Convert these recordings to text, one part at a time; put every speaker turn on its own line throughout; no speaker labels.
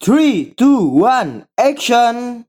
Three, two, one, action!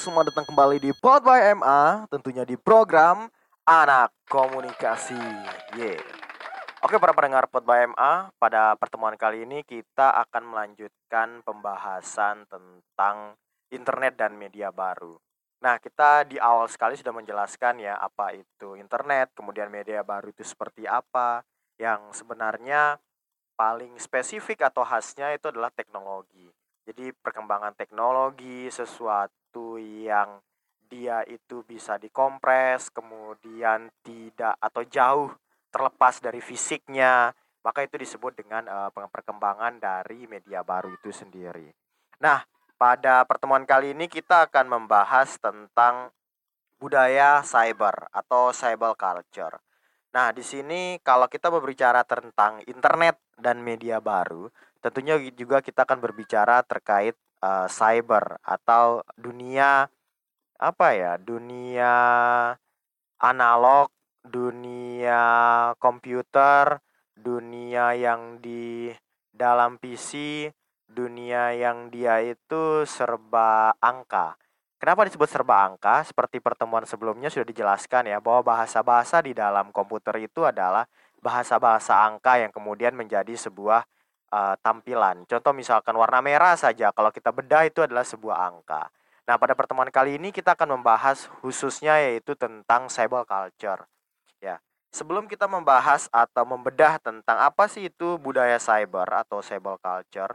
Semua datang kembali di Pod by MA, tentunya di program Anak Komunikasi. Yeah. Oke, para pendengar Pod by MA, pada pertemuan kali ini kita akan melanjutkan pembahasan tentang internet dan media baru. Nah, kita di awal sekali sudah menjelaskan ya apa itu internet, kemudian media baru itu seperti apa, yang sebenarnya paling spesifik atau khasnya itu adalah teknologi. Jadi perkembangan teknologi sesuatu yang dia itu bisa dikompres, kemudian tidak atau jauh terlepas dari fisiknya, maka itu disebut dengan uh, perkembangan dari media baru itu sendiri. Nah, pada pertemuan kali ini kita akan membahas tentang budaya cyber atau cyber culture. Nah, di sini kalau kita berbicara tentang internet dan media baru, tentunya juga kita akan berbicara terkait uh, cyber atau dunia apa ya? Dunia analog, dunia komputer, dunia yang di dalam PC, dunia yang dia itu serba angka. Kenapa disebut serba angka? Seperti pertemuan sebelumnya sudah dijelaskan ya bahwa bahasa-bahasa di dalam komputer itu adalah bahasa-bahasa angka yang kemudian menjadi sebuah uh, tampilan. Contoh misalkan warna merah saja kalau kita bedah itu adalah sebuah angka. Nah, pada pertemuan kali ini kita akan membahas khususnya yaitu tentang cyber culture. Ya. Sebelum kita membahas atau membedah tentang apa sih itu budaya cyber atau cyber culture,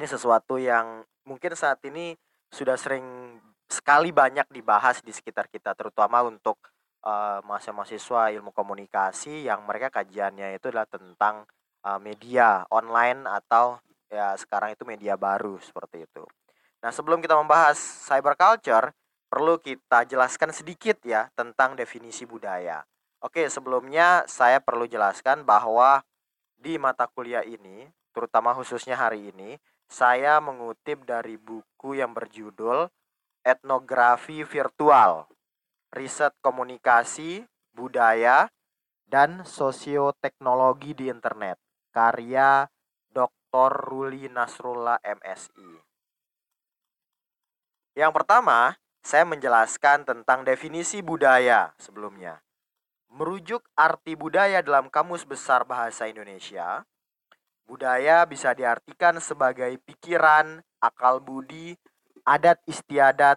ini sesuatu yang mungkin saat ini sudah sering sekali banyak dibahas di sekitar kita terutama untuk uh, mahasiswa ilmu komunikasi yang mereka kajiannya itu adalah tentang uh, media online atau ya sekarang itu media baru seperti itu. Nah, sebelum kita membahas cyber culture, perlu kita jelaskan sedikit ya tentang definisi budaya. Oke, sebelumnya saya perlu jelaskan bahwa di mata kuliah ini, terutama khususnya hari ini, saya mengutip dari buku yang berjudul etnografi virtual, riset komunikasi, budaya, dan sosioteknologi di internet, karya Dr. Ruli Nasrullah MSI. Yang pertama, saya menjelaskan tentang definisi budaya sebelumnya. Merujuk arti budaya dalam Kamus Besar Bahasa Indonesia, budaya bisa diartikan sebagai pikiran, akal budi, adat istiadat,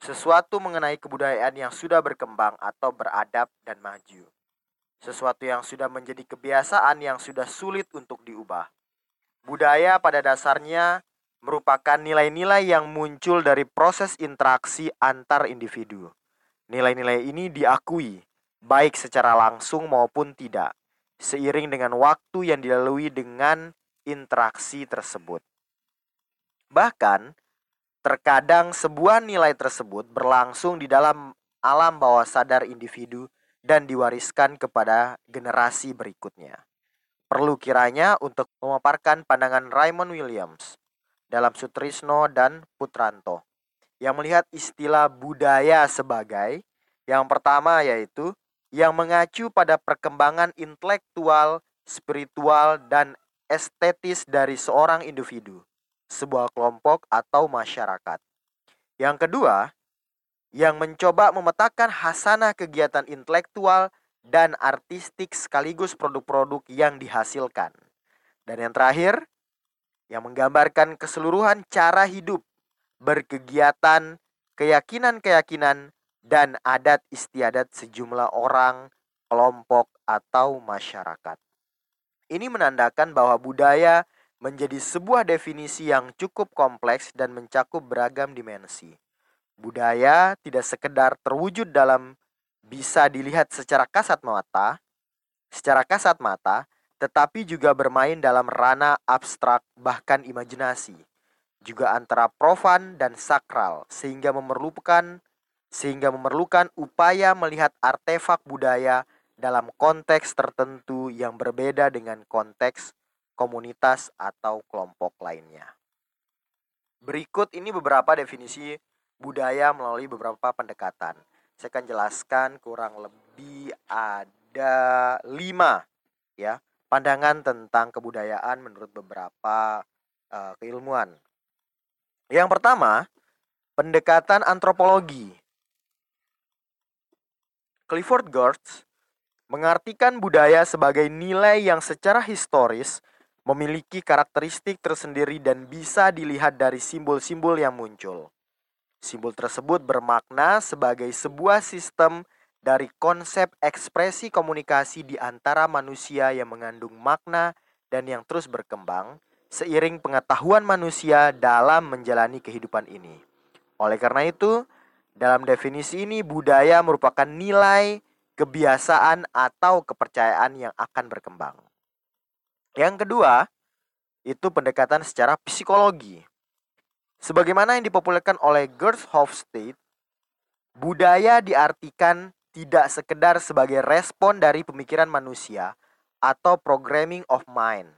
sesuatu mengenai kebudayaan yang sudah berkembang atau beradab dan maju. Sesuatu yang sudah menjadi kebiasaan yang sudah sulit untuk diubah. Budaya pada dasarnya merupakan nilai-nilai yang muncul dari proses interaksi antar individu. Nilai-nilai ini diakui, baik secara langsung maupun tidak, seiring dengan waktu yang dilalui dengan interaksi tersebut. Bahkan, Terkadang sebuah nilai tersebut berlangsung di dalam alam bawah sadar individu dan diwariskan kepada generasi berikutnya. Perlu kiranya untuk memaparkan pandangan Raymond Williams dalam Sutrisno dan Putranto yang melihat istilah budaya sebagai yang pertama yaitu yang mengacu pada perkembangan intelektual, spiritual, dan estetis dari seorang individu sebuah kelompok atau masyarakat. Yang kedua, yang mencoba memetakan hasanah kegiatan intelektual dan artistik sekaligus produk-produk yang dihasilkan. Dan yang terakhir, yang menggambarkan keseluruhan cara hidup, berkegiatan, keyakinan-keyakinan, dan adat istiadat sejumlah orang, kelompok, atau masyarakat. Ini menandakan bahwa budaya menjadi sebuah definisi yang cukup kompleks dan mencakup beragam dimensi. Budaya tidak sekedar terwujud dalam bisa dilihat secara kasat mata, secara kasat mata, tetapi juga bermain dalam ranah abstrak bahkan imajinasi. juga antara profan dan sakral sehingga memerlukan sehingga memerlukan upaya melihat artefak budaya dalam konteks tertentu yang berbeda dengan konteks komunitas atau kelompok lainnya. Berikut ini beberapa definisi budaya melalui beberapa pendekatan. Saya akan jelaskan kurang lebih ada lima ya pandangan tentang kebudayaan menurut beberapa uh, keilmuan. Yang pertama, pendekatan antropologi. Clifford Geertz mengartikan budaya sebagai nilai yang secara historis memiliki karakteristik tersendiri dan bisa dilihat dari simbol-simbol yang muncul. Simbol tersebut bermakna sebagai sebuah sistem dari konsep ekspresi komunikasi di antara manusia yang mengandung makna dan yang terus berkembang seiring pengetahuan manusia dalam menjalani kehidupan ini. Oleh karena itu, dalam definisi ini budaya merupakan nilai, kebiasaan atau kepercayaan yang akan berkembang. Yang kedua, itu pendekatan secara psikologi. Sebagaimana yang dipopulerkan oleh Gert Hofstede, budaya diartikan tidak sekedar sebagai respon dari pemikiran manusia atau programming of mind,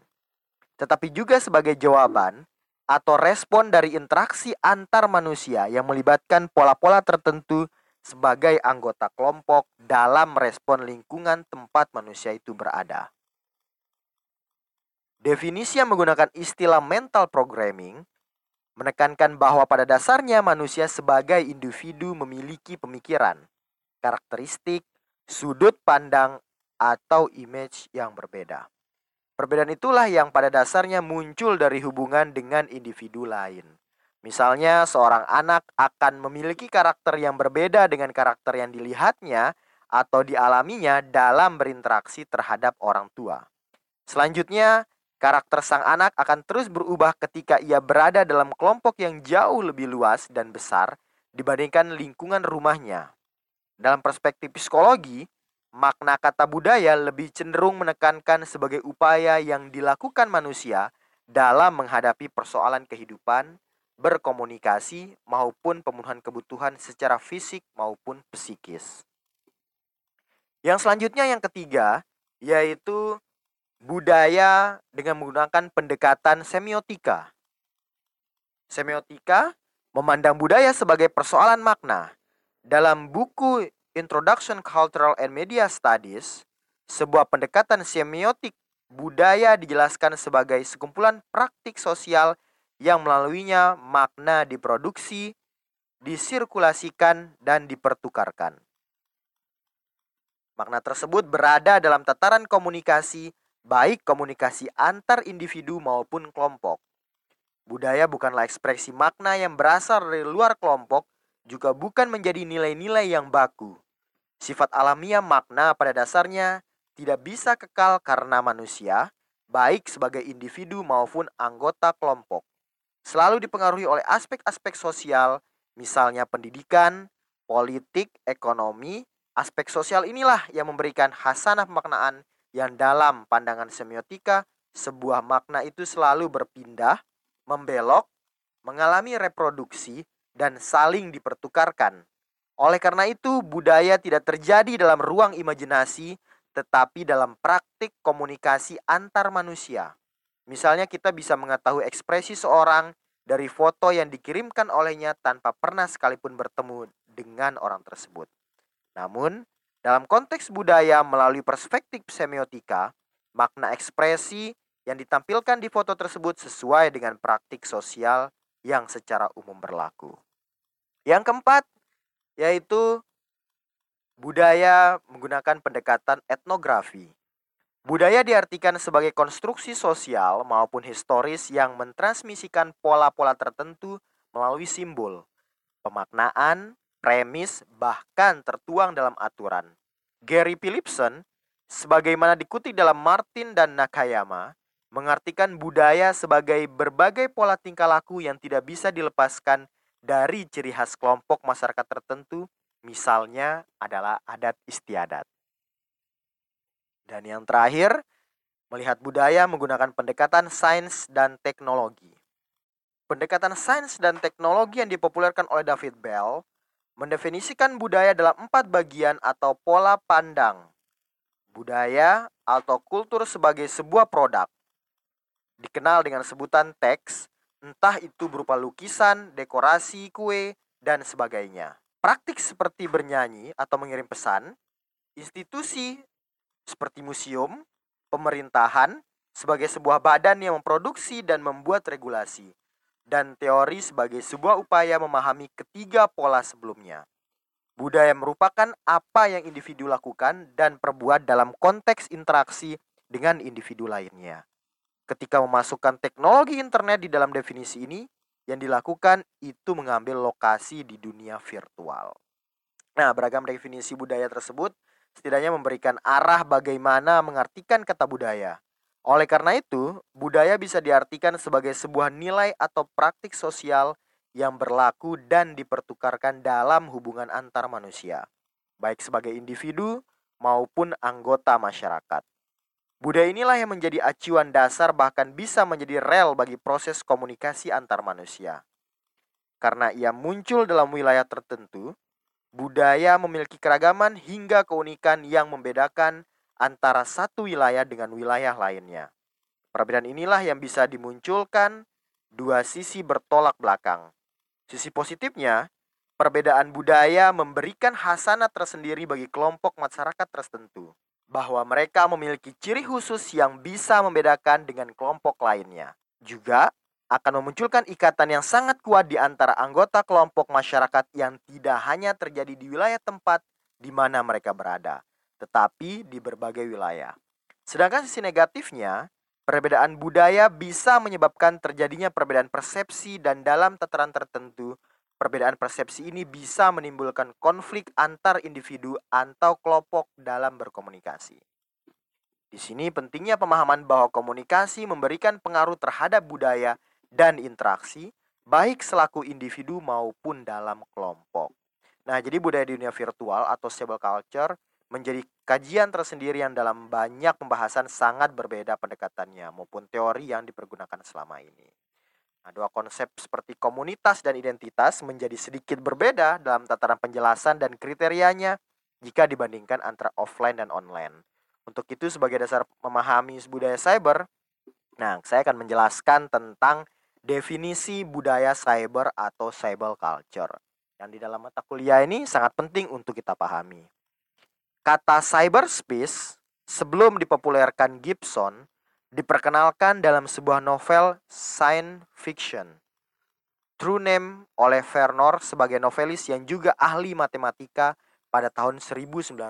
tetapi juga sebagai jawaban atau respon dari interaksi antar manusia yang melibatkan pola-pola tertentu sebagai anggota kelompok dalam respon lingkungan tempat manusia itu berada. Definisi yang menggunakan istilah mental programming menekankan bahwa pada dasarnya manusia sebagai individu memiliki pemikiran, karakteristik, sudut pandang, atau image yang berbeda. Perbedaan itulah yang pada dasarnya muncul dari hubungan dengan individu lain. Misalnya, seorang anak akan memiliki karakter yang berbeda dengan karakter yang dilihatnya atau dialaminya dalam berinteraksi terhadap orang tua. Selanjutnya, karakter sang anak akan terus berubah ketika ia berada dalam kelompok yang jauh lebih luas dan besar dibandingkan lingkungan rumahnya. Dalam perspektif psikologi, makna kata budaya lebih cenderung menekankan sebagai upaya yang dilakukan manusia dalam menghadapi persoalan kehidupan, berkomunikasi, maupun pemenuhan kebutuhan secara fisik maupun psikis. Yang selanjutnya yang ketiga, yaitu budaya dengan menggunakan pendekatan semiotika. Semiotika memandang budaya sebagai persoalan makna, dalam buku Introduction Cultural and Media Studies, sebuah pendekatan semiotik budaya dijelaskan sebagai sekumpulan praktik sosial yang melaluinya makna diproduksi, disirkulasikan, dan dipertukarkan. Makna tersebut berada dalam tataran komunikasi, baik komunikasi antar individu maupun kelompok. Budaya bukanlah ekspresi makna yang berasal dari luar kelompok, juga bukan menjadi nilai-nilai yang baku. Sifat alamiah makna pada dasarnya tidak bisa kekal karena manusia, baik sebagai individu maupun anggota kelompok, selalu dipengaruhi oleh aspek-aspek sosial, misalnya pendidikan, politik, ekonomi. Aspek sosial inilah yang memberikan hasanah pemaknaan yang dalam pandangan semiotika sebuah makna itu selalu berpindah, membelok, mengalami reproduksi, dan saling dipertukarkan. Oleh karena itu, budaya tidak terjadi dalam ruang imajinasi, tetapi dalam praktik komunikasi antar manusia. Misalnya, kita bisa mengetahui ekspresi seorang dari foto yang dikirimkan olehnya tanpa pernah sekalipun bertemu dengan orang tersebut. Namun, dalam konteks budaya melalui perspektif semiotika, makna ekspresi yang ditampilkan di foto tersebut sesuai dengan praktik sosial yang secara umum berlaku. Yang keempat, yaitu budaya menggunakan pendekatan etnografi. Budaya diartikan sebagai konstruksi sosial maupun historis yang mentransmisikan pola-pola tertentu melalui simbol, pemaknaan, premis, bahkan tertuang dalam aturan. Gary Philipson, sebagaimana dikutip dalam Martin dan Nakayama, mengartikan budaya sebagai berbagai pola tingkah laku yang tidak bisa dilepaskan dari ciri khas kelompok masyarakat tertentu, misalnya adalah adat istiadat. Dan yang terakhir, melihat budaya menggunakan pendekatan sains dan teknologi. pendekatan sains dan teknologi yang dipopulerkan oleh David Bell mendefinisikan budaya dalam empat bagian atau pola pandang. Budaya atau kultur sebagai sebuah produk. Dikenal dengan sebutan teks, entah itu berupa lukisan, dekorasi, kue, dan sebagainya. Praktik seperti bernyanyi atau mengirim pesan, institusi seperti museum, pemerintahan, sebagai sebuah badan yang memproduksi dan membuat regulasi, dan teori sebagai sebuah upaya memahami ketiga pola sebelumnya. Budaya merupakan apa yang individu lakukan dan perbuat dalam konteks interaksi dengan individu lainnya. Ketika memasukkan teknologi internet di dalam definisi ini, yang dilakukan itu mengambil lokasi di dunia virtual. Nah, beragam definisi budaya tersebut setidaknya memberikan arah bagaimana mengartikan kata budaya. Oleh karena itu, budaya bisa diartikan sebagai sebuah nilai atau praktik sosial yang berlaku dan dipertukarkan dalam hubungan antar manusia, baik sebagai individu maupun anggota masyarakat. Budaya inilah yang menjadi acuan dasar bahkan bisa menjadi rel bagi proses komunikasi antar manusia. Karena ia muncul dalam wilayah tertentu, budaya memiliki keragaman hingga keunikan yang membedakan antara satu wilayah dengan wilayah lainnya. Perbedaan inilah yang bisa dimunculkan dua sisi bertolak belakang, Sisi positifnya, perbedaan budaya memberikan hasanah tersendiri bagi kelompok masyarakat tertentu, bahwa mereka memiliki ciri khusus yang bisa membedakan dengan kelompok lainnya. Juga akan memunculkan ikatan yang sangat kuat di antara anggota kelompok masyarakat yang tidak hanya terjadi di wilayah tempat di mana mereka berada, tetapi di berbagai wilayah. Sedangkan sisi negatifnya, Perbedaan budaya bisa menyebabkan terjadinya perbedaan persepsi dan dalam tataran tertentu, perbedaan persepsi ini bisa menimbulkan konflik antar individu atau kelompok dalam berkomunikasi. Di sini pentingnya pemahaman bahwa komunikasi memberikan pengaruh terhadap budaya dan interaksi, baik selaku individu maupun dalam kelompok. Nah, jadi budaya di dunia virtual atau stable culture menjadi kajian tersendiri yang dalam banyak pembahasan sangat berbeda pendekatannya maupun teori yang dipergunakan selama ini. Nah, dua konsep seperti komunitas dan identitas menjadi sedikit berbeda dalam tataran penjelasan dan kriterianya jika dibandingkan antara offline dan online. Untuk itu sebagai dasar memahami budaya cyber, nah saya akan menjelaskan tentang definisi budaya cyber atau cyber culture. Yang di dalam mata kuliah ini sangat penting untuk kita pahami. Kata cyberspace sebelum dipopulerkan Gibson diperkenalkan dalam sebuah novel science fiction. True Name oleh Vernor sebagai novelis yang juga ahli matematika pada tahun 1981.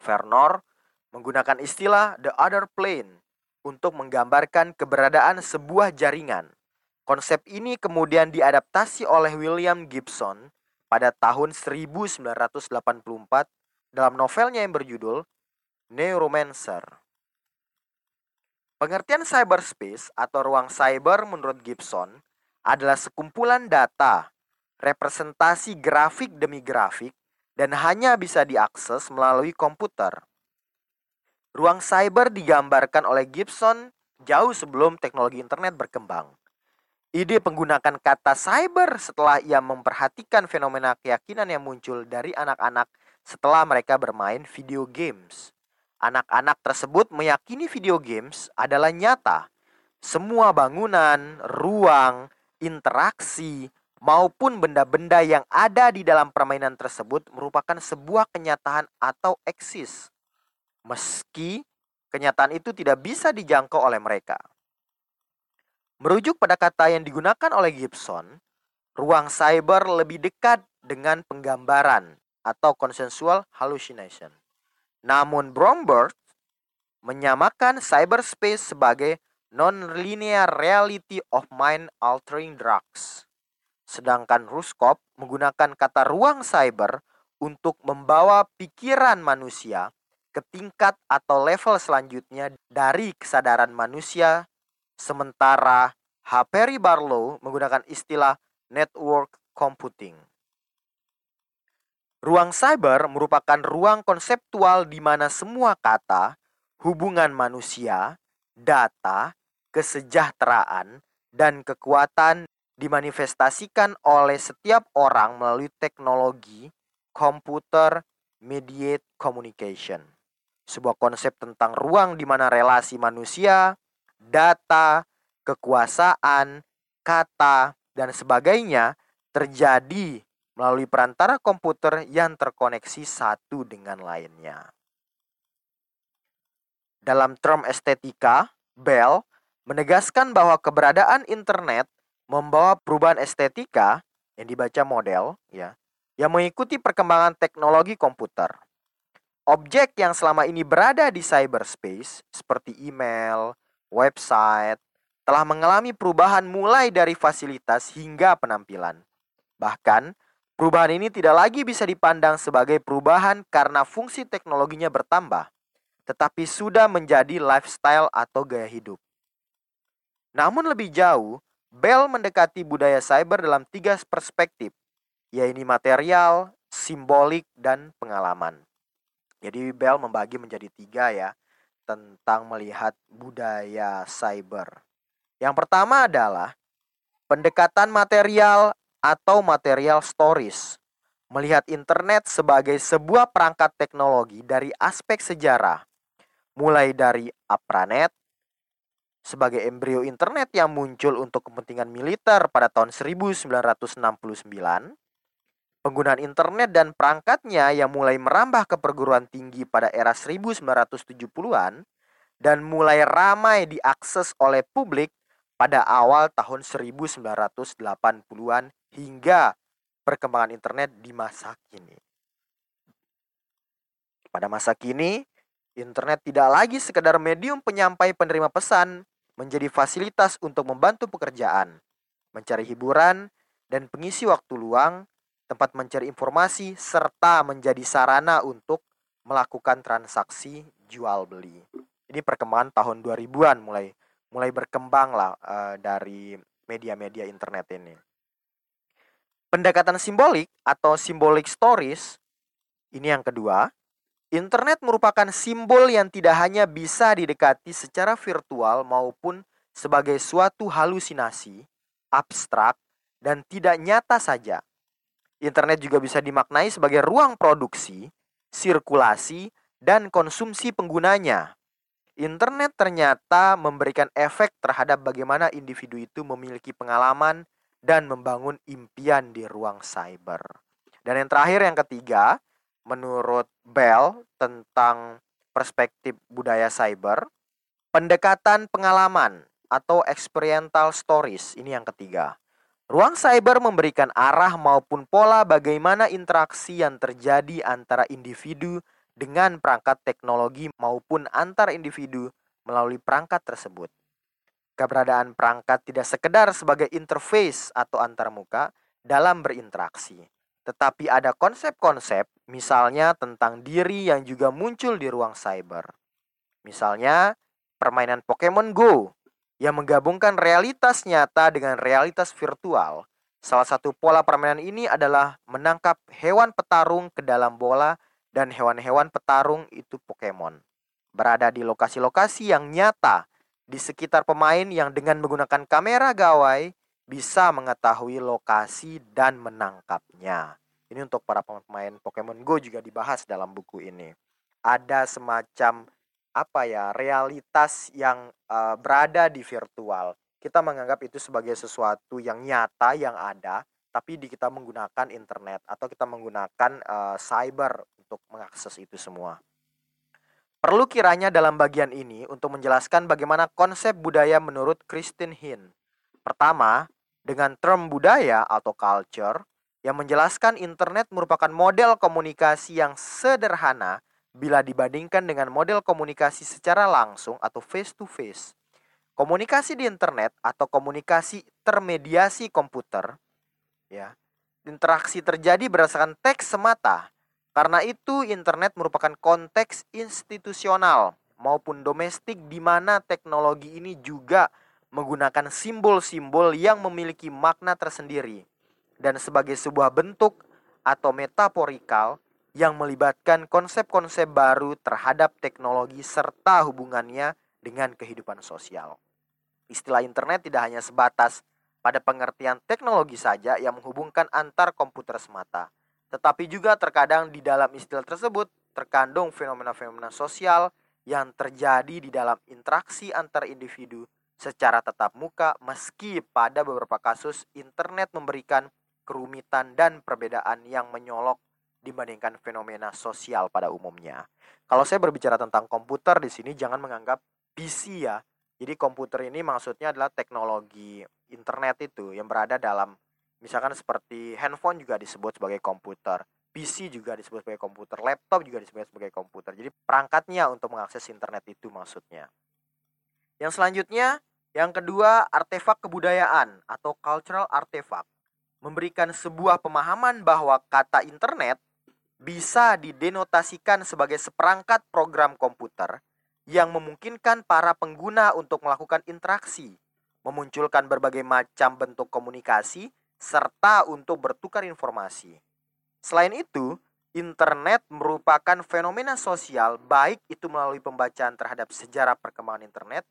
Vernor menggunakan istilah the other plane untuk menggambarkan keberadaan sebuah jaringan. Konsep ini kemudian diadaptasi oleh William Gibson pada tahun 1984 dalam novelnya yang berjudul Neuromancer. Pengertian cyberspace atau ruang cyber menurut Gibson adalah sekumpulan data, representasi grafik demi grafik, dan hanya bisa diakses melalui komputer. Ruang cyber digambarkan oleh Gibson jauh sebelum teknologi internet berkembang. Ide penggunaan kata cyber setelah ia memperhatikan fenomena keyakinan yang muncul dari anak-anak setelah mereka bermain video games. Anak-anak tersebut meyakini video games adalah nyata. Semua bangunan, ruang, interaksi, maupun benda-benda yang ada di dalam permainan tersebut merupakan sebuah kenyataan atau eksis. Meski kenyataan itu tidak bisa dijangkau oleh mereka. Merujuk pada kata yang digunakan oleh Gibson, ruang cyber lebih dekat dengan penggambaran atau consensual hallucination. Namun Bromberg menyamakan cyberspace sebagai non-linear reality of mind-altering drugs. Sedangkan Ruskop menggunakan kata ruang cyber untuk membawa pikiran manusia ke tingkat atau level selanjutnya dari kesadaran manusia Sementara Perry Barlow menggunakan istilah network computing. Ruang cyber merupakan ruang konseptual di mana semua kata, hubungan manusia, data, kesejahteraan, dan kekuatan dimanifestasikan oleh setiap orang melalui teknologi computer mediate communication. Sebuah konsep tentang ruang di mana relasi manusia, data, kekuasaan, kata, dan sebagainya terjadi melalui perantara komputer yang terkoneksi satu dengan lainnya. Dalam term estetika, Bell menegaskan bahwa keberadaan internet membawa perubahan estetika yang dibaca model ya yang mengikuti perkembangan teknologi komputer. Objek yang selama ini berada di cyberspace seperti email, website telah mengalami perubahan mulai dari fasilitas hingga penampilan. Bahkan, perubahan ini tidak lagi bisa dipandang sebagai perubahan karena fungsi teknologinya bertambah, tetapi sudah menjadi lifestyle atau gaya hidup. Namun lebih jauh, Bell mendekati budaya cyber dalam tiga perspektif, yaitu material, simbolik, dan pengalaman. Jadi Bell membagi menjadi tiga ya, tentang melihat budaya cyber. Yang pertama adalah pendekatan material atau material stories. Melihat internet sebagai sebuah perangkat teknologi dari aspek sejarah, mulai dari Apranet sebagai embrio internet yang muncul untuk kepentingan militer pada tahun 1969, penggunaan internet dan perangkatnya yang mulai merambah ke perguruan tinggi pada era 1970-an dan mulai ramai diakses oleh publik pada awal tahun 1980-an hingga perkembangan internet di masa kini. Pada masa kini, Internet tidak lagi sekedar medium penyampai penerima pesan, menjadi fasilitas untuk membantu pekerjaan, mencari hiburan, dan pengisi waktu luang, tempat mencari informasi, serta menjadi sarana untuk melakukan transaksi jual beli. Ini perkembangan tahun 2000-an mulai mulai berkembang lah uh, dari media-media internet ini. Pendekatan simbolik atau symbolic stories ini yang kedua Internet merupakan simbol yang tidak hanya bisa didekati secara virtual maupun sebagai suatu halusinasi, abstrak, dan tidak nyata saja. Internet juga bisa dimaknai sebagai ruang produksi, sirkulasi, dan konsumsi penggunanya. Internet ternyata memberikan efek terhadap bagaimana individu itu memiliki pengalaman dan membangun impian di ruang cyber. Dan yang terakhir, yang ketiga, menurut Bell tentang perspektif budaya cyber, pendekatan pengalaman atau experiential stories ini yang ketiga. Ruang cyber memberikan arah maupun pola bagaimana interaksi yang terjadi antara individu dengan perangkat teknologi maupun antar individu melalui perangkat tersebut. Keberadaan perangkat tidak sekedar sebagai interface atau antarmuka dalam berinteraksi, tetapi ada konsep-konsep, misalnya tentang diri yang juga muncul di ruang cyber. Misalnya, permainan Pokemon Go yang menggabungkan realitas nyata dengan realitas virtual. Salah satu pola permainan ini adalah menangkap hewan petarung ke dalam bola dan hewan-hewan petarung itu Pokemon. Berada di lokasi-lokasi yang nyata di sekitar pemain yang dengan menggunakan kamera gawai bisa mengetahui lokasi dan menangkapnya. Ini untuk para pemain Pokemon Go juga dibahas dalam buku ini. Ada semacam apa ya realitas yang uh, berada di virtual. Kita menganggap itu sebagai sesuatu yang nyata yang ada, tapi di kita menggunakan internet atau kita menggunakan uh, cyber untuk mengakses itu semua. Perlu kiranya dalam bagian ini untuk menjelaskan bagaimana konsep budaya menurut Christine Hin. Pertama, dengan term budaya atau culture yang menjelaskan internet merupakan model komunikasi yang sederhana bila dibandingkan dengan model komunikasi secara langsung atau face to face. Komunikasi di internet atau komunikasi termediasi komputer ya. Interaksi terjadi berdasarkan teks semata. Karena itu internet merupakan konteks institusional maupun domestik di mana teknologi ini juga menggunakan simbol-simbol yang memiliki makna tersendiri dan sebagai sebuah bentuk atau metaforikal yang melibatkan konsep-konsep baru terhadap teknologi serta hubungannya dengan kehidupan sosial. Istilah internet tidak hanya sebatas pada pengertian teknologi saja yang menghubungkan antar komputer semata, tetapi juga terkadang di dalam istilah tersebut terkandung fenomena-fenomena sosial yang terjadi di dalam interaksi antar individu secara tatap muka meski pada beberapa kasus internet memberikan kerumitan dan perbedaan yang menyolok dibandingkan fenomena sosial pada umumnya. Kalau saya berbicara tentang komputer di sini jangan menganggap PC ya. Jadi komputer ini maksudnya adalah teknologi internet itu yang berada dalam misalkan seperti handphone juga disebut sebagai komputer, PC juga disebut sebagai komputer, laptop juga disebut sebagai komputer. Jadi perangkatnya untuk mengakses internet itu maksudnya. Yang selanjutnya, yang kedua artefak kebudayaan atau cultural artifact memberikan sebuah pemahaman bahwa kata internet bisa didenotasikan sebagai seperangkat program komputer yang memungkinkan para pengguna untuk melakukan interaksi, memunculkan berbagai macam bentuk komunikasi, serta untuk bertukar informasi. Selain itu, internet merupakan fenomena sosial baik itu melalui pembacaan terhadap sejarah perkembangan internet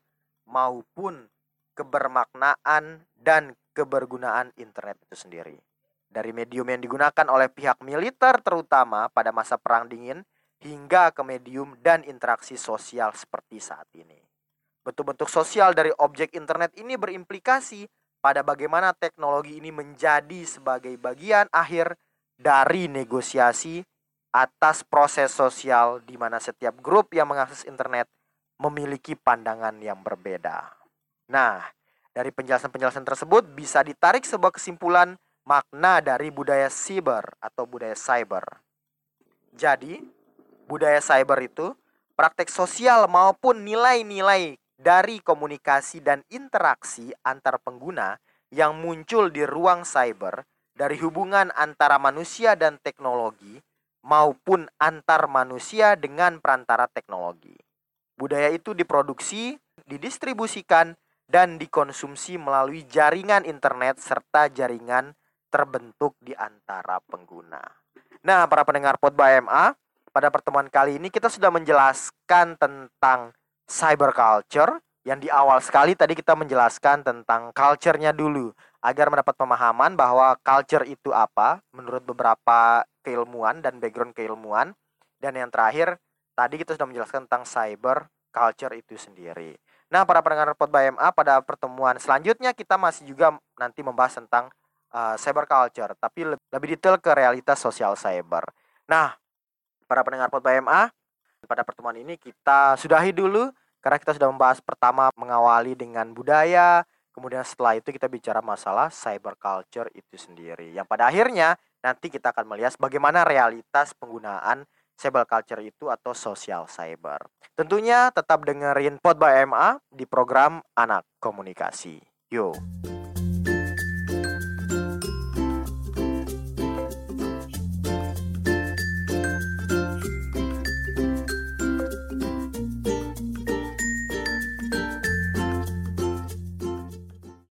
maupun kebermaknaan dan kebergunaan internet itu sendiri. Dari medium yang digunakan oleh pihak militer terutama pada masa perang dingin hingga ke medium dan interaksi sosial seperti saat ini. Bentuk-bentuk sosial dari objek internet ini berimplikasi pada bagaimana teknologi ini menjadi sebagai bagian akhir dari negosiasi atas proses sosial di mana setiap grup yang mengakses internet memiliki pandangan yang berbeda. Nah, dari penjelasan-penjelasan tersebut bisa ditarik sebuah kesimpulan makna dari budaya cyber atau budaya cyber. Jadi, budaya cyber itu praktek sosial maupun nilai-nilai dari komunikasi dan interaksi antar pengguna yang muncul di ruang cyber dari hubungan antara manusia dan teknologi maupun antar manusia dengan perantara teknologi. Budaya itu diproduksi, didistribusikan, dan dikonsumsi melalui jaringan internet serta jaringan terbentuk di antara pengguna. Nah, para pendengar Podba MA, pada pertemuan kali ini kita sudah menjelaskan tentang cyber culture yang di awal sekali tadi kita menjelaskan tentang culture-nya dulu agar mendapat pemahaman bahwa culture itu apa menurut beberapa keilmuan dan background keilmuan dan yang terakhir tadi kita sudah menjelaskan tentang cyber culture itu sendiri. Nah, para pendengar Pod BMA pada pertemuan selanjutnya kita masih juga nanti membahas tentang uh, cyber culture tapi lebih detail ke realitas sosial cyber. Nah, para pendengar Pot BMA. Pada pertemuan ini kita sudahi dulu karena kita sudah membahas pertama mengawali dengan budaya, kemudian setelah itu kita bicara masalah cyber culture itu sendiri. Yang pada akhirnya nanti kita akan melihat bagaimana realitas penggunaan cyber culture itu atau sosial cyber. Tentunya tetap dengerin Pod by MA di program Anak Komunikasi. Yo.